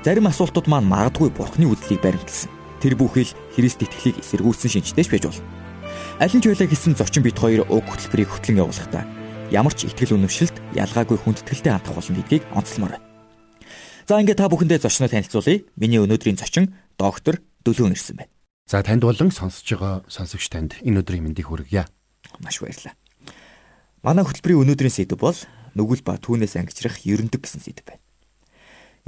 Зарим асуултууд маань магадгүй бурхны үзлийг баримталсан. Тэр бүхэл Христ итгэлийг эсэргүүцсэн шинжтэйч байж болно. Аль нь ч байлаа гэсэн зочин бит хоёр уг хөтөлбөрийг хөтлөн явуулахдаа ямар ч итгэл үнэмшилт ялгаагүй хүндэтгэлтэй хандах болно гэдгийг онцлмоор байна. За ингээд та бүхэндээ зочноо танилцуулъя. Миний өнөөдрийн зочин доктор Дөлөөн ирсэн байна. За танд болон сонсож байгаа сонсогч танд энэ өдрийн мэндийг хүргье. Маш баярлалаа. Манай хөтөлбөрийн өнөөдрийн сэдв бол нүгэл ба түүнээс ангижрах ерөндөг гэсэн сэдв байна.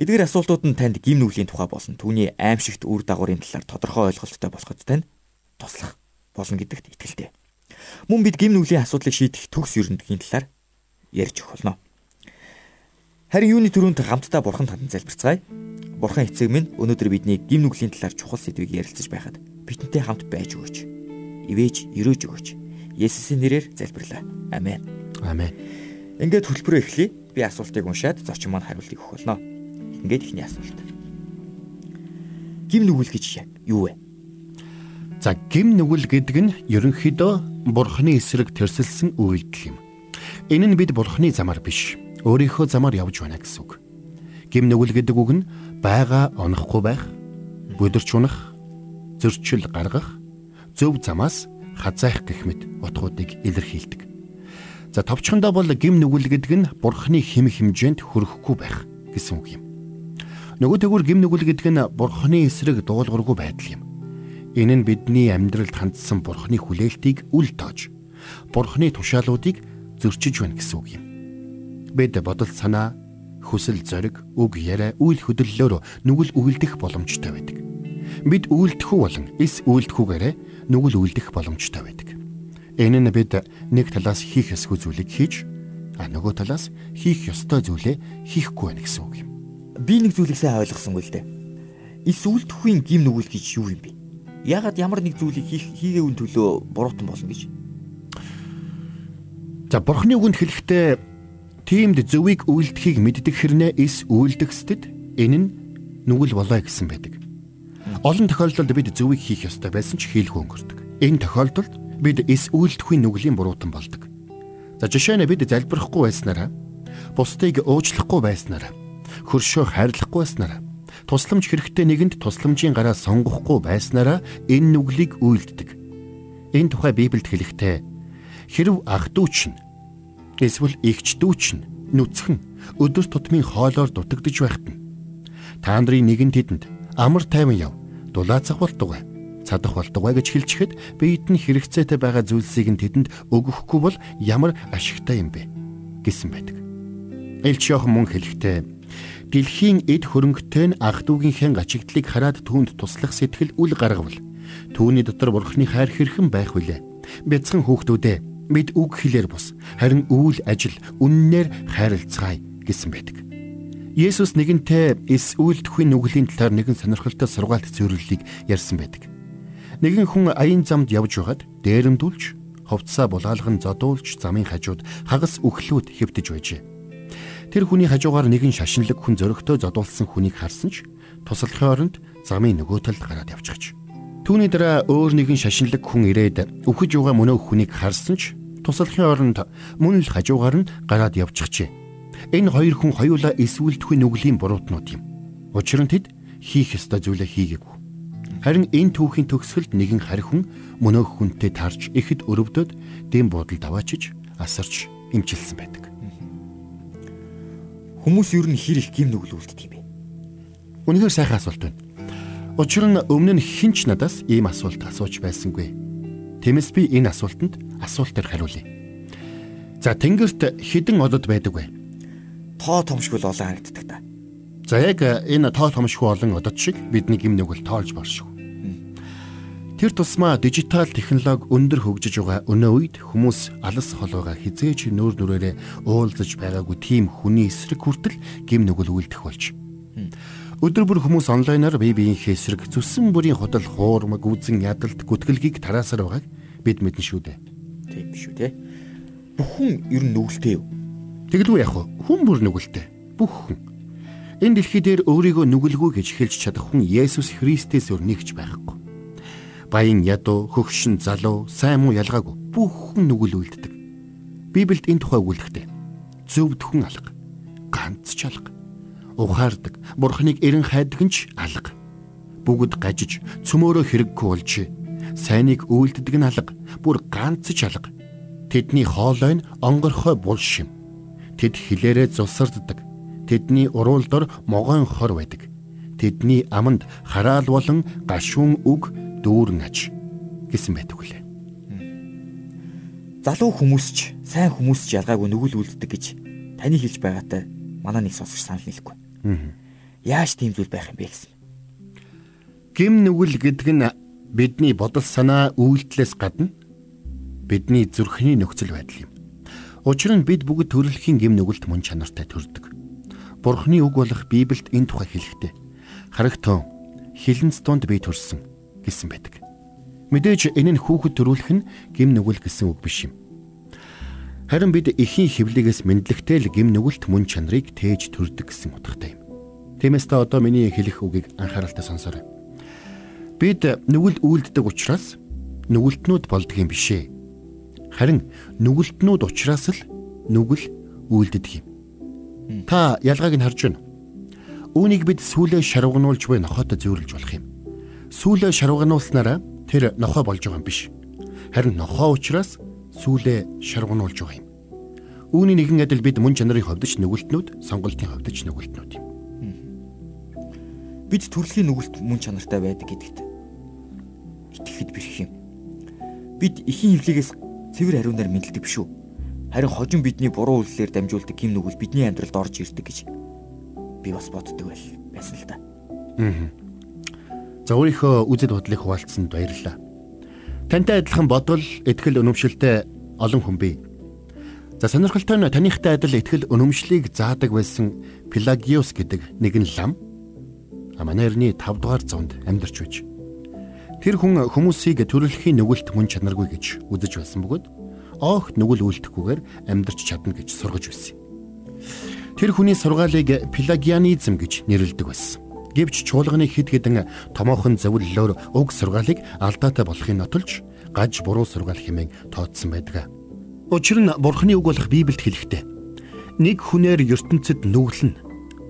Эдгээр асуултууд нь танд гим нүглийн тухай болон түүний аимшигт үр дагаврын талаар тодорхой ойлголттой болоход тань туслах болно гэдэгт итгэлтэй. Мөн бид гим нүглийн асуудлыг шийдэх төгс ерөндөгийн талаар ярьж өгөх болно. Харин юуны төрөнд хамтдаа бурхан танд залбирцгаая. Бурхан эцэг минь өнөөдөр бидний гим нүглийн талаар чухал сэдвийг ярилцаж байхад бидэнтэй хамт байж өгөөч. Ивэж өрөөж өгөөч. Есүсийн нэрээр залбирлаа. Амен. Амен. Ингээд хөтөлбөрөө эхлэе. Би асуултыг уншаад зочин маань хариултыг өгөх болно. Ингээд ихний асуулт. Гим нүгэл гэж юу вэ? За гим нүгэл гэдэг нь ерөнхийдөө бурхны эсрэг тэрсэлсэн үйлдэл юм. Энэ нь бид бурхны замаар биш, өөрийнхөө замаар явж байна гэсэн үг. Гим нүгэл гэдэг үг нь байгаа онохгүй байх, бүдэрч унах, зөрчил гаргах, зөв замаас хазаах гэх мэт утгуудыг илэрхийлдэг. За товчхондоо бол гим нүгэл гэдэг нь бурхны хэм хэмжээнд хүрэхгүй байх гэсэн үг юм. Нөгөө тэгүр гим нүгэл гэдэг нь бурхны эсрэг дуулуургүй байдал юм. Энэ нь бидний амьдралд хандсан бурхны хүлээлтийг үл тоож бурхны тушаалуудыг зөрчиж байна гэсэн үг юм. Бид бодол санаа, хүсэл зориг, үг яриа, үйл хөдлөлөөр нүгэл үлдэх боломжтой байдаг. Бид үйлдэхүү болон эс үйлдэхүүгээрээ нүгэл үлдэх боломжтой байдаг. Энэ нь бид нэг талаас хийх ёсгүй зүйлийг хийж, а нөгөө талаас хийх ёстой зүйлээ хийхгүй байна гэсэн үг юм би нэг зүйлийг сайн ойлгосонгүй л дээ. Эсвэл төхөхийн гим нүгэл гэж юу юм бэ? Ягаад ямар нэг зүйлийг хийх хийгээвэн төлөө буруутан болно гэж? За бурхны үгэнд хэлэхдээ тиймд зөвийг үйлдэхийг мэддэг хэрнээ эс үйлдэхсэд энэ нь нүгэл болоо гэсэн байдаг. Олон тохиолдолд бид зөвийг хийх ёстой байсан ч хийлгүй өнгөрдөг. Энэ тохиолдолд бид эс үйлдэхгүй нүглийн буруутан болдог. За жишээ нь бид залбирахгүй байснараа бусдыг уучлахгүй байснараа хөршөө хайрлахгүй байснараа тусламж хэрэгтэй нэгэнд тусламжийн гараа сонгохгүй байснараа энэ нүглийг үйлддэг. Энэ тухай Библиэд хэлэхдээ хэрв ах дүүч нь эсвэл эгч дүүч нь нүцгэн өдөр тутмын хоолоор дутагдж байхад нь та нарын нэгэн тэдэнд амар тайван яв дулаацах болдог бай цадах болдог бай гэж хэлчихэд бид нь хэрэгцээтэй байгаа зүйлсийг нь тэдэнд өгөхгүй бол ямар ашигтай юм бэ гэсэн байдаг. Элч Йохан мөн хэлэхдээ дэлхийн эд хөрөнгөтэй нь ах トゥ угийнхээ гачигдлыг хараад түүнд туслах сэтгэл үл гаргавал түүний дотор бурхны хайр хэрхэн байх вүлээ бяцхан хүүхдүүдээ бид үг хэлээр бус харин үйл ажил үннээр хайрлцгаая гэсэн байдаг. Есүс нэгэнтээ эс үйлдэхүйн нүглийн талаар нэгэн сонирхолтой сургаалт зөвлөлийг ярьсан байдаг. Нэгэн хүн аян замд явж байгаад дээрэмдүүлж ховцсаа булгаалган зодуулж замын хажууд хагас өглүүд хэвтэж байжээ. Тэр хүний хажуугаар нэгэн шашинлаг хүн зөрөгтэй зодуулсан хүнийг харсан ч тусалхын оронд замын нөгөө талд гараад явчихж. Түүний дараа өөр нэгэн шашинлаг хүн ирээд өвхөж байгаа мөнөө хүнийг харсан ч тусалхын оронд мөн л хажуугаар нь гараад явчихжээ. Энэ хоёр хүн хоёулаа эсвэлтгүй нүглийн буруутнууд юм. Учир нь тэд хийх ёстой зүйлээ хийгээгүй. Харин энэ түүхийн төгсгөлд нэгэн харь хүн мөнөө хүнтэй тарж ихэд өрөвдөд дэм буудалд аваачиж асарч имчилсэн байдаг. Хүмүүс юу н хэр их гим нүгэл үлддэг юм бэ? Үнэхээр сайхан асуулт байна. Учир нь өмнө нь хинч надаас ийм асуулт асууж байсангүй. Тиймээс би энэ асуултанд асуултаар хариулъя. За тэнгэрт хідэн одод байдаг вэ? Тоо томшгүй олон харагддаг та. За яг энэ тоо томшгүй олон одод шиг бидний гим нүгэл тоолж боршгүй. Тэр тусмаа дижитал технологи өндөр хөгжиж байгаа өнөө үед хүмүүс алс холоогоо хизээж нүүр нүрээрээ уулзаж байгаагүй тийм хүний эсрэг хүртэл гим нүгэл үлдэх болж Өдөр бүр хүмүүс онлайнаар бие биенээ эсрэг зүсэн бүрийн худал хуурмаг үзэн ядалт гүтгэлгийг тараасаар байгааг бид мэднэ шүү дээ. Тийм шүү те. Бүхэн ер нь нүгэлтэй юу? Тэгэлгүй яг хүн бүр нүгэлтэй. Бүх хүн. Энэ дэлхий дээр өөрийгөө нүгэлгүй гэж хэлж чадах хүн Есүс Христээс өөр нэгч байхгүй. Баян ядуу, хөгшин залуу, сайн муу ялгаагүй бүх хүн нүгэл үлддэг. Библиэд энэ тухай өгүүлэхтэй. Зөв тхэн алга, ганц ч алга ухаардаг, бурхныг эрен хайдаг нь ч алга. Бүгд гажиж, цөмөөрөө хэрэггүй болж сайныг үйлддэг нь алга, бүр ганц ч алга. Тэдний хоолой нь онгорхой бул шим. Тэд хилээрээ зулсарддаг. Тэдний уруулдор могоон хор байдаг. Тэдний аманд хараал болон гашуун үг дүүрэн аж гэсэн байдаг үлээ. Залуу хүмүүс ч сайн хүмүүс ч ялгаагүй нүгэл үлддэг гэж таны хэлж байгаатай манай нэг сонсогч санал нийлэхгүй. Яаж тийм зүйл байх юм бэ гэсэн. Гим нүгэл гэдэг нь бидний бодол санаа үйлдэлээс гадна бидний зүрхний нөхцөл байдал юм. Учир нь бид бүгд төрөлхийн гим нүгэлт мөн чанартай төрдөг. Бурхны үг болох Библиэд энэ тухай хэлэхдээ харагтун хилэнц тунд би төрсөн гэсэн байдаг. Мэдээж энэ нь хүүхэд төрүүлэх нь гим нүгэл гэсэн үг биш юм. Харин бид эхийн хөвлөгөөс мэдлэгтэй л гим нүгэлт мөн чанарыг тээж төрдөг гэсэн утгатай юм. Тиймээс та одоо миний хэлэх үгийг анхааралтай сонсоорой. Бид нүгэл үйлддэг учраас нүгэлтнүүд болдго юм бишээ. Харин нүгэлтнүүд учраас л нүгэл үйлддэг юм. Та ялгааг нь харж байна. Үүнийг бид сүүлээ шарвгануулж буй нохойтой зөвөрлж болох юм. Сүүлээ шарвгануулснараа тэр нохой болж байгаа юм биш. Харин нохой учраас сүүлээ шаргунуулж байгаа юм. Үүний нэгэн адил бид мөн чанарын хувьд ч нүгэлтнүүд, сонголтын хувьд ч нүгэлтнүүд юм. Бид төрөлхийн нүгэлт мөн чанартай байдаг гэдэгт итгэхэд бэрх юм. Бид ихийн хөвлөгөөс цэвэр хариунаар мэдлдэг биш үү? Харин хожим бидний буруу үйлдэлээр дамжуулдаг гим нүгэл бидний амьдралд орж ирдэг гэж би бас боддог байл байсан л да. Аа. За өөрийнхөө үзэл бодлыг хуваалцсанд баярлалаа. Тантай адилхан бодвол ихтгэл өнөмшөлтэй олон хүн бий. За сонирхолтой нь таныхтай адил ихтгэл өнөмшлийг заадаг байсан Пелагиус гэдэг нэгэн лам а манай эртний 5 дугаар зуунд амьдарч байж. Тэр хүн хүмүүсийг төрөлхийн нүгэлт мөн чанаргүй гэж үзэж байсан бөгөөд оогт нүгэл үлдэхгүйгээр амьдарч чадна гэж сургаж байсан. Тэр хүний сургаалыг пелагианизм гэж нэрлэдэг байсан. Гэвч чуулганы хэд хэдэн томоохон зөвлөлөөр уг сургаалыг алдаатай болохын нотолж гаж буруу сургаал хэмээн тооцсон байдаг. Учир нь Бурхны үг болох Библиэд хэлэхдээ нэг хүнээр ертөнцид нүглэн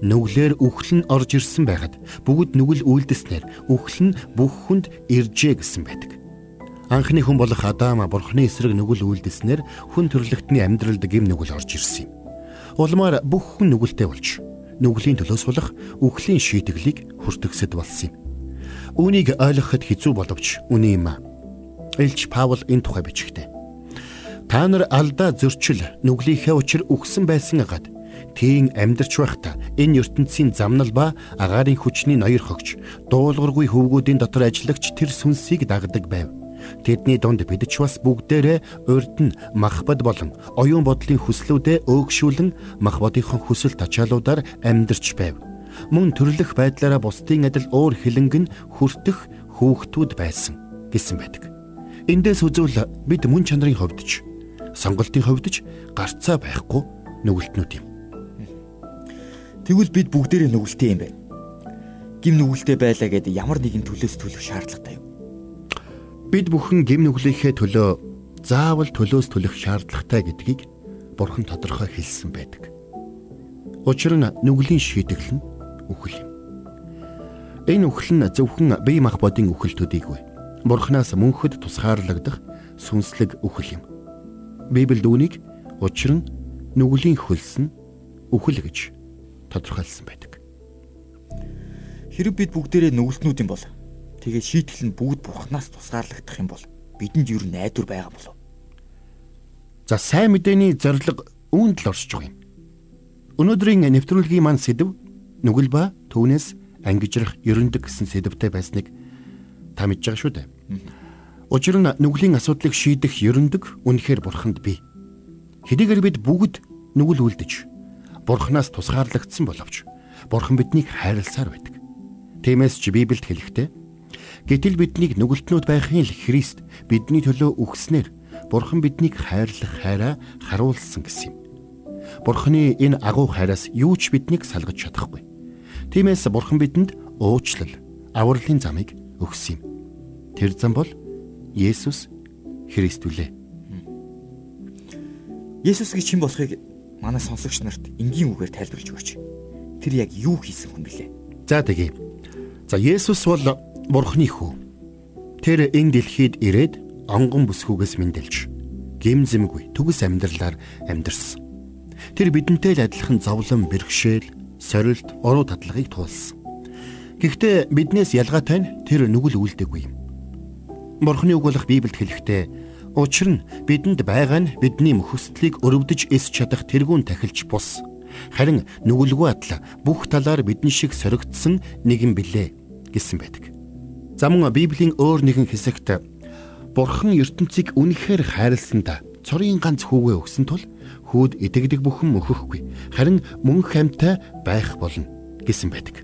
нүглээр үхлэн орж ирсэн байхад бүгд нүгэл үйлдэснээр үхлэн бүх хүнд иржээ гэсэн байдаг. Анхны хүн болох Адам Бурхны эсрэг нүгэл үйлдэснээр хүн төрлөختний амьдралд гим нүгэл орж ирсэн юм. Улмаар бүх хүн нүгэлтэй болж нүглийн төлөө сулах үхлийн шийтгэлийг хүртгсэд болсон юм. Үүнийг ойлгоход хэцүү боловч үний юм. Элч Паул энэ тухай бичгтээ. Та нар алдаа зөрчил нүглийнхээ учир үхсэн байсан гад тийм амьдрч байхдаа энэ ертөнцийн замнал ба агаарын хүчний ноёр хогч дуулуургүй хөвгүүдийн дотор ажиллагч тэр сүнсийг дагдаг байв. Тэдний дунд бид ч бас бүгдээрээ урд нь махбод болон оюун бодлын хүслүүдээ өөгшүүлэн махбодынхон хүсэл тачаалуудаар амьдарч байв. Мөн төрлөх байдлаараа бусдын адил өөр хилэнгэн хүртэх хүүхдүүд байсан гэсэн байдаг. Эндээс үзвэл бид мөн чанарын хувьд ч сонголтын хувьд ч гарцаа байхгүй нүгэлтнүүд юм. Тэгвэл бид бүгдээрээ нүгэлтэй юм байна. Гим нүгэлтэй байлаа гэд ямар нэгэн төлөөс төлөх шаардлагатай? Бид бүхэн гим нүглийнхээ төлөө заавал төлөөс төлөх шаардлагатай гэдгийг Бурхан тодорхой хэлсэн байдаг. Учир нь нүглийн шийтгэл нь үхэл юм. Энэ үхэл нь зөвхөн бие махбодын үхэл төдийгүй. Бурханаас мөнхөд тусгаарлагдах сүнслэг үхэл юм. Библиэд үүнийг учир нь нүглийн хөлс нь үхэл гэж тодорхойлсон байдаг. Хэрэг бид бүгдээрээ нүгэлтнүүд юм бол Тэгээд шийтгэл нь бүгд бурхнаас тусгаарлагдах юм бол бидэнд юу найдвар байгаа болов. За сайн мэдээний зориг үүнд л оршиж байгаа юм. Өнөөдрийн нэвтрүүлгийн маань сэдв нүгэл ба түүнээс ангижрах ерөндөг гэсэн сэдвтэй байсныг та мэдж байгаа шүү дээ. Учир нь нүглийн асуудлыг шийдэх ерөндөг үнэхээр бурханд бий. Хэдийгээр бид бүгд нүгэл үлдэж бурхнаас тусгаарлагдсан боловч Бурхан биднийг хайрласаар байдаг. Тиймээс ч Библиэд хэлэхдээ гэтэл биднийг нүгэлтнүүд байхын л Христ бидний төлөө үгснээр Бурхан биднийг хайрлах хайраа харуулсан гэсэн юм. Бурханы энэ агуу хайраас юу ч биднийг салгаж чадахгүй. Тиймээс Бурхан бидэнд уучлал, авралын замыг өгсөн юм. Тэр зам бол Есүс Христ үлээ. Есүс гэж хэн болохыг манай сонсогч нарт энгийн үгээр тайлбарлаж өгөөч. Тэр яг юу хийсэн хүн бэлээ? За тэгье. За Есүс бол Бурхны хүү. Тэр энэ дэлхийд ирээд онгон бүсгүйгээс мэндэлж гимзэмгүй төгс амьдралаар амьдарсан. Тэр бидэнтэй л адилхан зовлон бэрхшээл, сорилт, уруу татлагыг туулсан. Гэхдээ биднээс ялгаатай нь тэр нүгэл үлдээгүй юм. Бурхны үг болох Библиэд хэлэхдээ учир нь бидэнд байгаа нь бидний мөхөстлийг өрөвдөж эс чадах тэргүүн тахилч бус. Харин нүгэлгүй адла бүх талаар бидэн шиг соригдсон нэгэн билээ гэсэн байдаг. За мөн Библийн өөр нэгэн хэсэгт Бурхан ертөнцийг үнэхээр хайрласандаа цорын ганц хүүгээ өгсөн тул хүүд итгэдэг бүхэн мөхөхгүй харин мөн хамтаа байх болно гэсэн байдаг.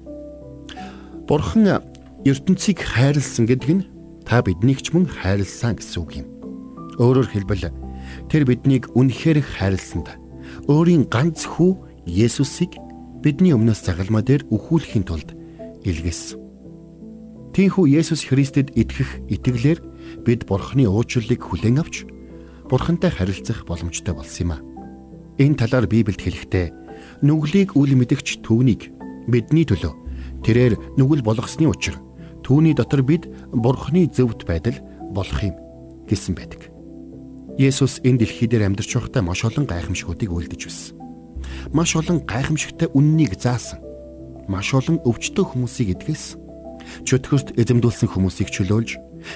Бурхан ертөнцийг хайрлсан гэдэг нь та биднийг ч мөн хайрлсан гэсэн үг юм. Өөрөөр хэлбэл тэр биднийг үнэхээр хайрлсанд өөрийн ганц хүү Есүсийг бидний өмнөөс загалмаа дээр өхүүлэхийн тулд илгээсэн. Тинхүү Есүс Христэд итгэх итгэлээр бид Бурхны уучлалыг хүлээн авч Бурхантай харилцах боломжтой болсон юм а. Энэ талаар Библиэд хэлэхдээ нүглийг үл мэдгч түүнийг бидний төлөө тэрээр нүгэл болгосны учир Түүний дотор бид Бурхны зөвхт байдал болох юм гэсэн байдаг. Есүс энэ дэлхий дээр амьдарч байхдаа маш олон гайхамшгуудыг үлдэж байсан. Маш олон гайхамшигтай үннийг заасан. Маш олон өвчтөө хүмүүсийг эдгэсэн. Чөтгөрт эзэмдүүлсэн хүмүүсийг чөлөөлж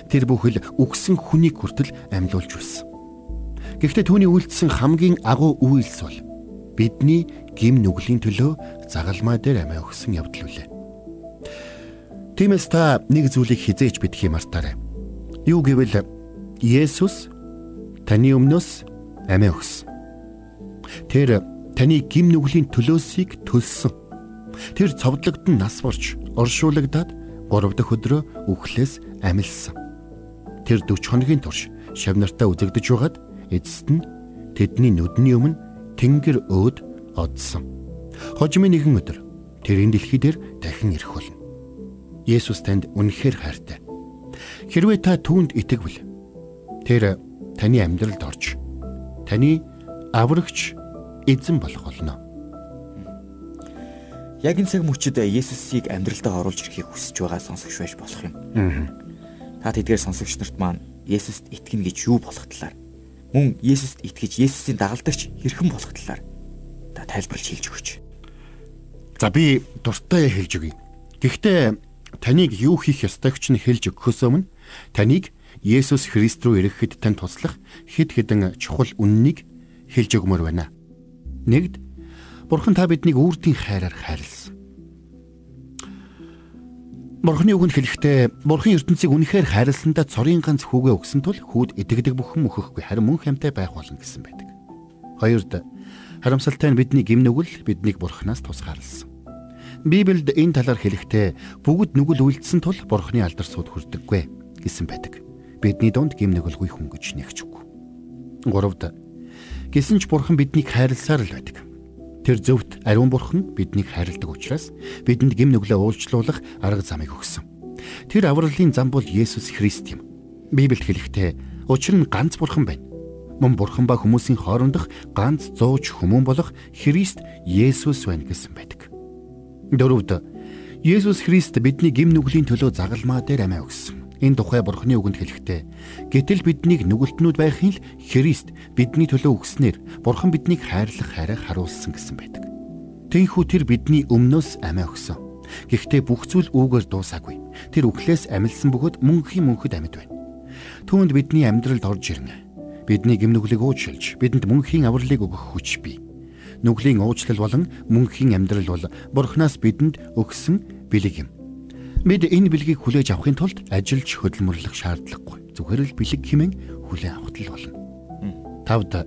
тэр бүхэл үгсэн хүнийг хүртэл амьлуулж байсан. Гэхдээ түүний үйлдэлсэн хамгийн агуу үйлс бол бидний гим нүглийн төлөө загалмай дээр амиа өгсөн явдал үлээ. Тиймээс та нэг зүйлийг хизээч битгий мартаарай. Юу гэвэл Есүс таны өмнөөс амиа өгсөн. Тэр таны гим нүглийн төлөөсийг төлсөн. Тэр цовдлогдсон нас борч оршуулгадаад 3 дахь өдрөө үхлээс амилсан. Тэр 40 хоногийн турш шавнартаа үзэгдэж байгаад эцэст нь тэдний нүдний өмнө тэнгэр өөд одсон. Хожимын нэгэн өдөр тэр энэ дэлхий дээр дахин ирэх болно. Есүс танд үнэхээр хайртай. Хэрвээ та түүнд итгэвэл тэр таны амьдралд орж таны аврагч эзэн болох болно. Яг энэ цаг мөчид Есүсийг амьдралдаа оруулж ирэхийг хүсэж байгаа сонсогч байж болох юм. Та тэдгээр сонсогч нарт маань Есүст итгэнэ гэж юу болох талаар мөн Есүст итгэж Есүсийн дагалдагч хэрхэн болох талаар та тайлбарлаж хэлж өгөөч. За би дуртай хэлж өгье. Гэхдээ таныг юу хийх ёстойг ч нь хэлж өгөхөөс өмнө таныг Есүс Христ рүү ирэхэд тань туслах хэд хэдэн чухал үннийг хэлж өгмөр байна. Нэгд Бурхан та биднийг үрдийн хайраар хайрлсан. Бурханы үгэнд хэлэхдээ Бурхан ертөнцийг үнэхээр хайрласандаа цорын ганц хүүгээ өгсөн тул хүүд итгэдэг бүхэн мөхөхгүй харин мөн хамтай байх болно гэсэн байдаг. Хоёрд харамсалтай нь бидний гимнүгэл биднийг Бурханаас тусгаарлсан. Библиэд энэ талаар хэлэхдээ бүгд нүгэл үлдсэн тул бурхны алдар сууд хүрдэггүй гэсэн байдаг. Бидний дунд гим нүгэлгүй хүн гэж нэгч үгүй. Гуравд гисэн ч бурхан биднийг хайрласаар л байдаг. Тэр зөвхт ариун бурхан биднийг хайрладаг учраас бидэнд гим нүглээ уулзлуулах арга замыг өгсөн. Тэр авралын зам бол Есүс Христ юм. Библиэд хэлэхдээ учир нь ганц бурхан байна. Мөн бурхан ба хүмүүсийн хоорондох ганц зууч хүмүүн болох Христ Есүс байна гэсэн байдаг. Дөрөвд Есүс Христ бидний гим нүглийн төлөө загалмаа дээр амиа өгсөн. Энэ тухай Бурхны үгэнд хэлэхдээ гэтэл биднийг нүгэлтнүүд байхын л Христ бидний төлөө өгснээр Бурхан биднийг хайрлах хайраа харуулсан гэсэн байдаг. Тэнхүү тэр бидний өмнөөс амиа өгсөн. Гэхдээ бүх зүйл үүгээр дуусаагүй. Тэр үхлээс амилсан бөгөөд мөнхийн мөнхөд амьд байна. Түүнд бидний амьдралд орж ирнэ. Бидний гимнүглийг уучлж, бидэнд мөнхийн авралыг өгөх хүч бий нүглийн уучлал болон мөнхийн амьдрал бол Бурханаас бидэнд өгсөн бэлэг юм. Бид энэ бэлгийг хүлээж авахын тулд ажиллаж хөдөлмөрлөх шаардлагагүй. Зүгээр л бэлэг хэмээн хүлээн авах л болно. Тавд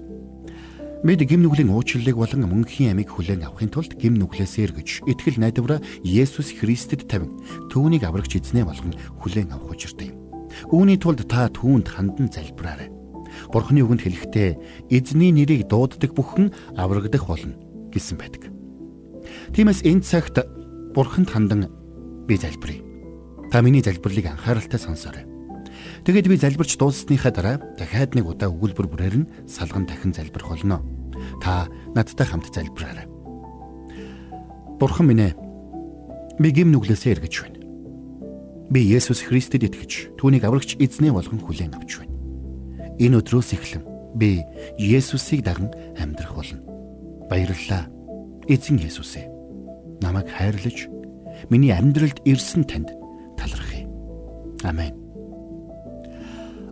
Бид гим нүглийн уучлалыг болон мөнхийн амийг хүлээн авахын тулд гим нүглээсээ эргэж итгэл найдвараа Есүс Христэд тавин түүнийг аврагч эзнээ болгон хүлээн авах учиртай юм. Үүний тулд та түүнд хандан залбираарай. Бурхны үгэнд хэлэхдээ эзний нэрийг дууддаг бүхэн аврагдах болно гэсэн байдаг. Тиймээс энэ цагт Бурханд хандан би залбирая. Та миний залбирлыг анхааралтай сонсоорой. Тэгэд би залбирч дууссныхаа дараа дахиад нэг удаа өгүүлбэр бүрээр нь салган дахин залбирх болно. Та надтай хамт залбираарай. Бурхан минь ээ. Би гим нүглээсээ эргэж байна. Би Есүс Христэд итгэж түүнийг аврагч эзнээ болгон хүлээн авч байна. Энэ өдрөөс эхлэн би Есүсийг даган амьдрах болно. Баярлалаа. Эзэн Есүс ээ. Намайг хайрлаж миний амьдралд ирсэн танд талархъя. Амен.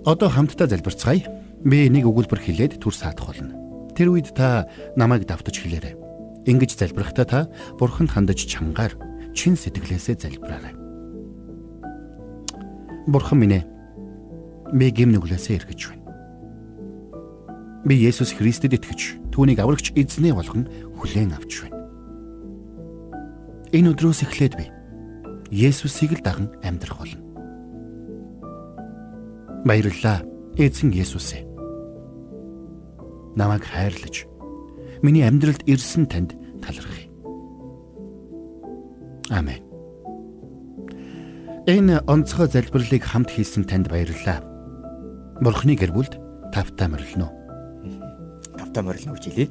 Одоо хамтдаа залбирцгаая. Би нэг өгүүлбэр хэлээд түр саадах болно. Тэр үед та намайг давтаж хэлээрэй. Ингиж залбирахдаа та Бурханд хандаж чангаар чин сэтгэлээсээ залбираарай. Бурхан минь ээ. Би гим нүглээсээ эргэж байна. Би Есүс Христэд итгэж түүнийг аврагч эзнээ болгон хүлээн авч байна. Энэ өдрөөс эхлээд би Есүсийг л даган амьдрах болно. Баярлалаа. Эзэн Есүс ээ. Намайг хайрлаж миний амьдралд ирсэн танд талархъя. Амен. Энэ онцгой залбирлыг хамт хийсэн танд баярлалаа. Бурхны гэр бүлд тавтаа морилно. Тавтаа морилно гэж хэлээ.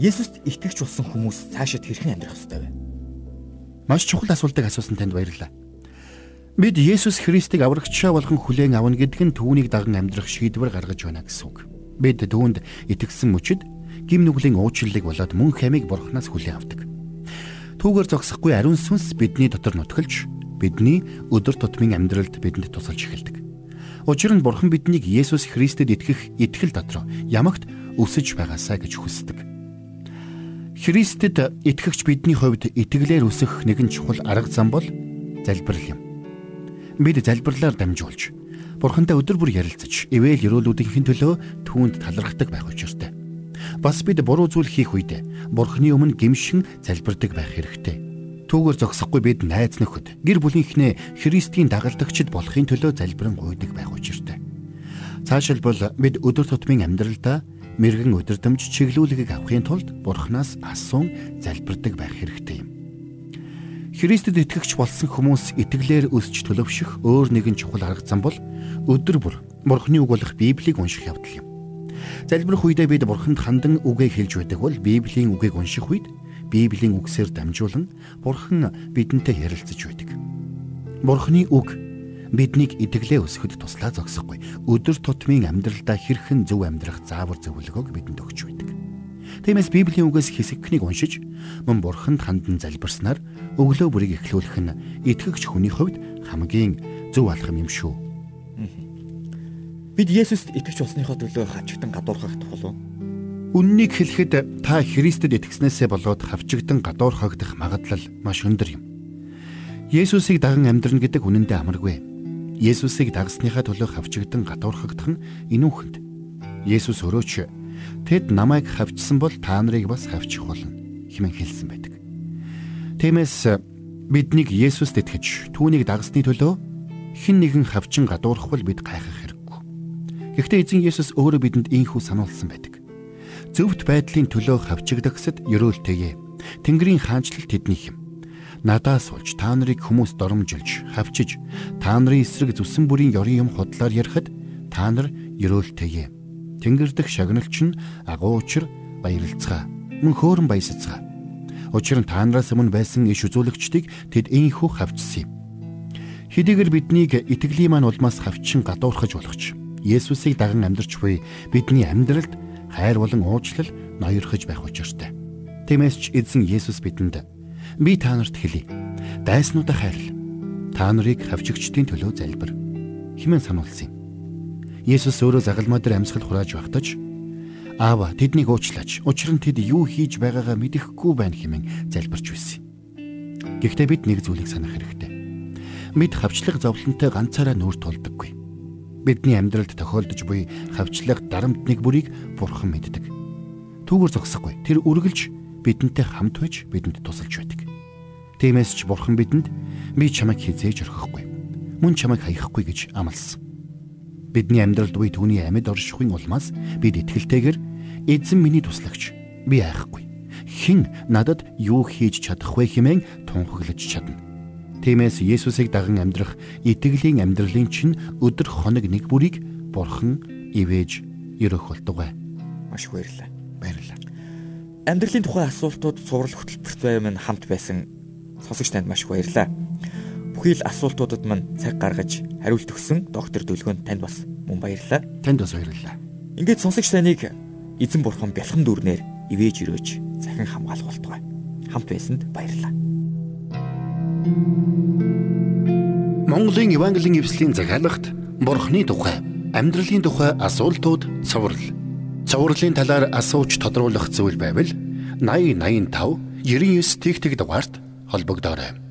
Есүст итгэж болсон хүмүүс цаашид хэрхэн амьдрах ёстой вэ? Маш чухал асуултыг асуусан танд баярлалаа. Бид Есүс Христийг аврагчаа болгон хүлээн авна гэдг нь түүнийг даган амьдрах шийдвэр гаргаж байна гэсэн үг. Бид түүнд итгэсэн мөчид гим нүглийн уучлалыг болоод мөн хамиг бурхнаас хүлээн авдаг. Түүгээр зогсохгүй ариун сүнс бидний дотор нутгалж бидний өдөр тутмын амьдралд бидэнд тусалж эхэлдэг. Учир нь бурхан биднийг Есүс Христэд итгэх итгэл дотор ямагт өсөж байгаасаа гэж хүсдэг. Христэд итгэгч бидний хувьд итгэлээр өсөх нэгэн чухал арга зам бол залбирал юм бид залбирлаар дамжуулж Бурхантай өдөр бүр ярилцаж ивэл өрөөлүүдийн төлөө түүнд талархдаг байх учиртай. Бас бид буруу зүйл хийх үед Бурхны өмнө гимшин залбирдаг байх хэрэгтэй. Түүгээр зогсохгүй бид найз нөхөд гэр бүлийнхнээ Христийн дагалдагчд болохын төлөө залбирэн гуйдаг байх учиртай. Цаашилбал бид өдөр тутмын амьдралдаа мэрэгэн өдөрдөмж чиглүүлгийг авахын тулд Бурханаас асуун залбирдаг байх хэрэгтэй юм. Христэд итгэгч болсон хүмүүс итгэлээр өсч төлөвшөх өөр нэгэн чухал арга зам бол өдөр бүр Бурхны үг болох Библийг унших явдал юм. Залбирх үедээ бид Бурханд хандан үгээ хэлж байдаг бол Библийн үгийг унших үед Библийн үгсээр дамжуулан Бурхан бидэнтэй ярилцаж байдаг. Бурхны үг биднийг итгэлээ өсгөхөд туслаа зогсохгүй. Өдөр тутмын амьдралдаа хэрхэн зөв амьдрах заавар зөвлөгөөг бидэнд өгч байдаг. Тиймээс Библийн үгээс хэсэгхнийг уншиж мөн бурханд хандан залбирснаар өглөө бүрийг эхлүүлэх нь итгэгч хүний хувьд хамгийн зөв алхам юм шүү. Бид Есүст итгэж болсныхоо төлөө хавчигдан гадуурхах тухал уу? Үннийг хэлэхэд та Христэд итгэснээсээ болоод хавчигдан гадуурхагдах магадлал маш өндөр юм. Есүсийг даган амьдрна гэдэг үнэндээ амаргүй. Есүсийг дагсныхаа төлөө хавчигдан гадуурхагдах нь инүүхэнд. Есүс өөрөө ч Тэд намайг хавчсан бол та нарыг бас хавчих болно хэмээн хэлсэн байдаг. Тиймээс биднийг Есүст итгэж түүнийг дагсны төлөө хэн нэгэн хавчин гадуурхвал бид гайхах хэрэггүй. Гэхдээ эзэн Есүс өөрөө бидэнд ийхүү сануулсан байдаг. Зөвхт байдлын төлөө хавчигдахсад ерөөлтэйе. Тэнгэрийн хаанчлал тэднийх юм. Надаас болж та нарыг хүмүүс доромжилж, хавчиж, та нарын эсрэг зүсэн бүрийн ёрын юм худлаар ярихад та нар ерөөлтэйе Тэнгэр дэх шагналч нь агуу учир баярлцгаа. Мөн хөөрөн баясацгаа. Учир нь та нараас өмнө байсан иш үзүүлэгчдийг тэд ийхүү хавчсан юм. Хэдийгээр биднийг итгэлийн маань улмаас хавчин гадуурхаж болгоч. Есүсийг даган амьдарч буй бидний амьдралд хайр болон уучлал ноёрхож байх учиртай. Тиймээс ч эзэн Есүс бидэнд би та нарт хэлье. Дайснуудаа хайрл. Та нарыг хавчигчдын төлөө залбир. Химэн сануулсан юм. Есүс өөрөө загалмаа дээр амьсгал хурааж багтаж Аава тэднийг уучлаач. Учир нь тэд юу хийж байгаагаа мэдэхгүй байна хэмээн залбирч байсан. Гэхдээ бид нэг зүйлийг санах хэрэгтэй. Бид хавчлаг зовлонтой ганцаараа нүүр тулдаггүй. Бидний амьдралд тохиолдож буй хавчлаг дарамт нэг бүрийг бурхан мэддэг. түүгээр зогсохгүй. Тэр үргэлж бидэнтэй хамт байж бидэнд тусалж байдаг. Тиймээс ч Бурхан бидэнд би чамайг хизээж орхихгүй. Мөн чамайг хаяхгүй гэж амласан. Бидний амьдралд буй түүний амьд оршихуйн улмаас бид итгэлтэйгээр эзэн миний туслагч би айхгүй. Хэн надад юу хийж чадах вэ хэмээн тунхаглаж чадна. Тиймээс Есүсийг даган амьдрах итгэлийн амьдралын чинь өдөр хоног нэг бүрийг Бурхан ивэж өрөх болтугай. Маш баярлалаа. Баярлалаа. Амьдралын тухай асуултууд цуврал хөтөлбөртэй минь хамт байсан сонсогч танд маш их баярлалаа. Бүхий л асуултуудад мань цаг гаргаж хариулт өгсөн доктор Дүлгөөнд танд бас мөн баярлалаа. Танд бас баярлалаа. Ингээд сонсогч таныг эзэн бурхан бэлхэн дүрнээр ивэж өрөөж захин хамгаалах болтугай. Хамт байсанд баярлалаа. Монголын Евангелийн эвслийн захиалагт Бурхны тухай, амьдралын тухай асуултууд цоврал. Цоврлын талаар асууж тодруулах зүйл байвал 8085 99 тэгтэг дугаард холбогдоорой.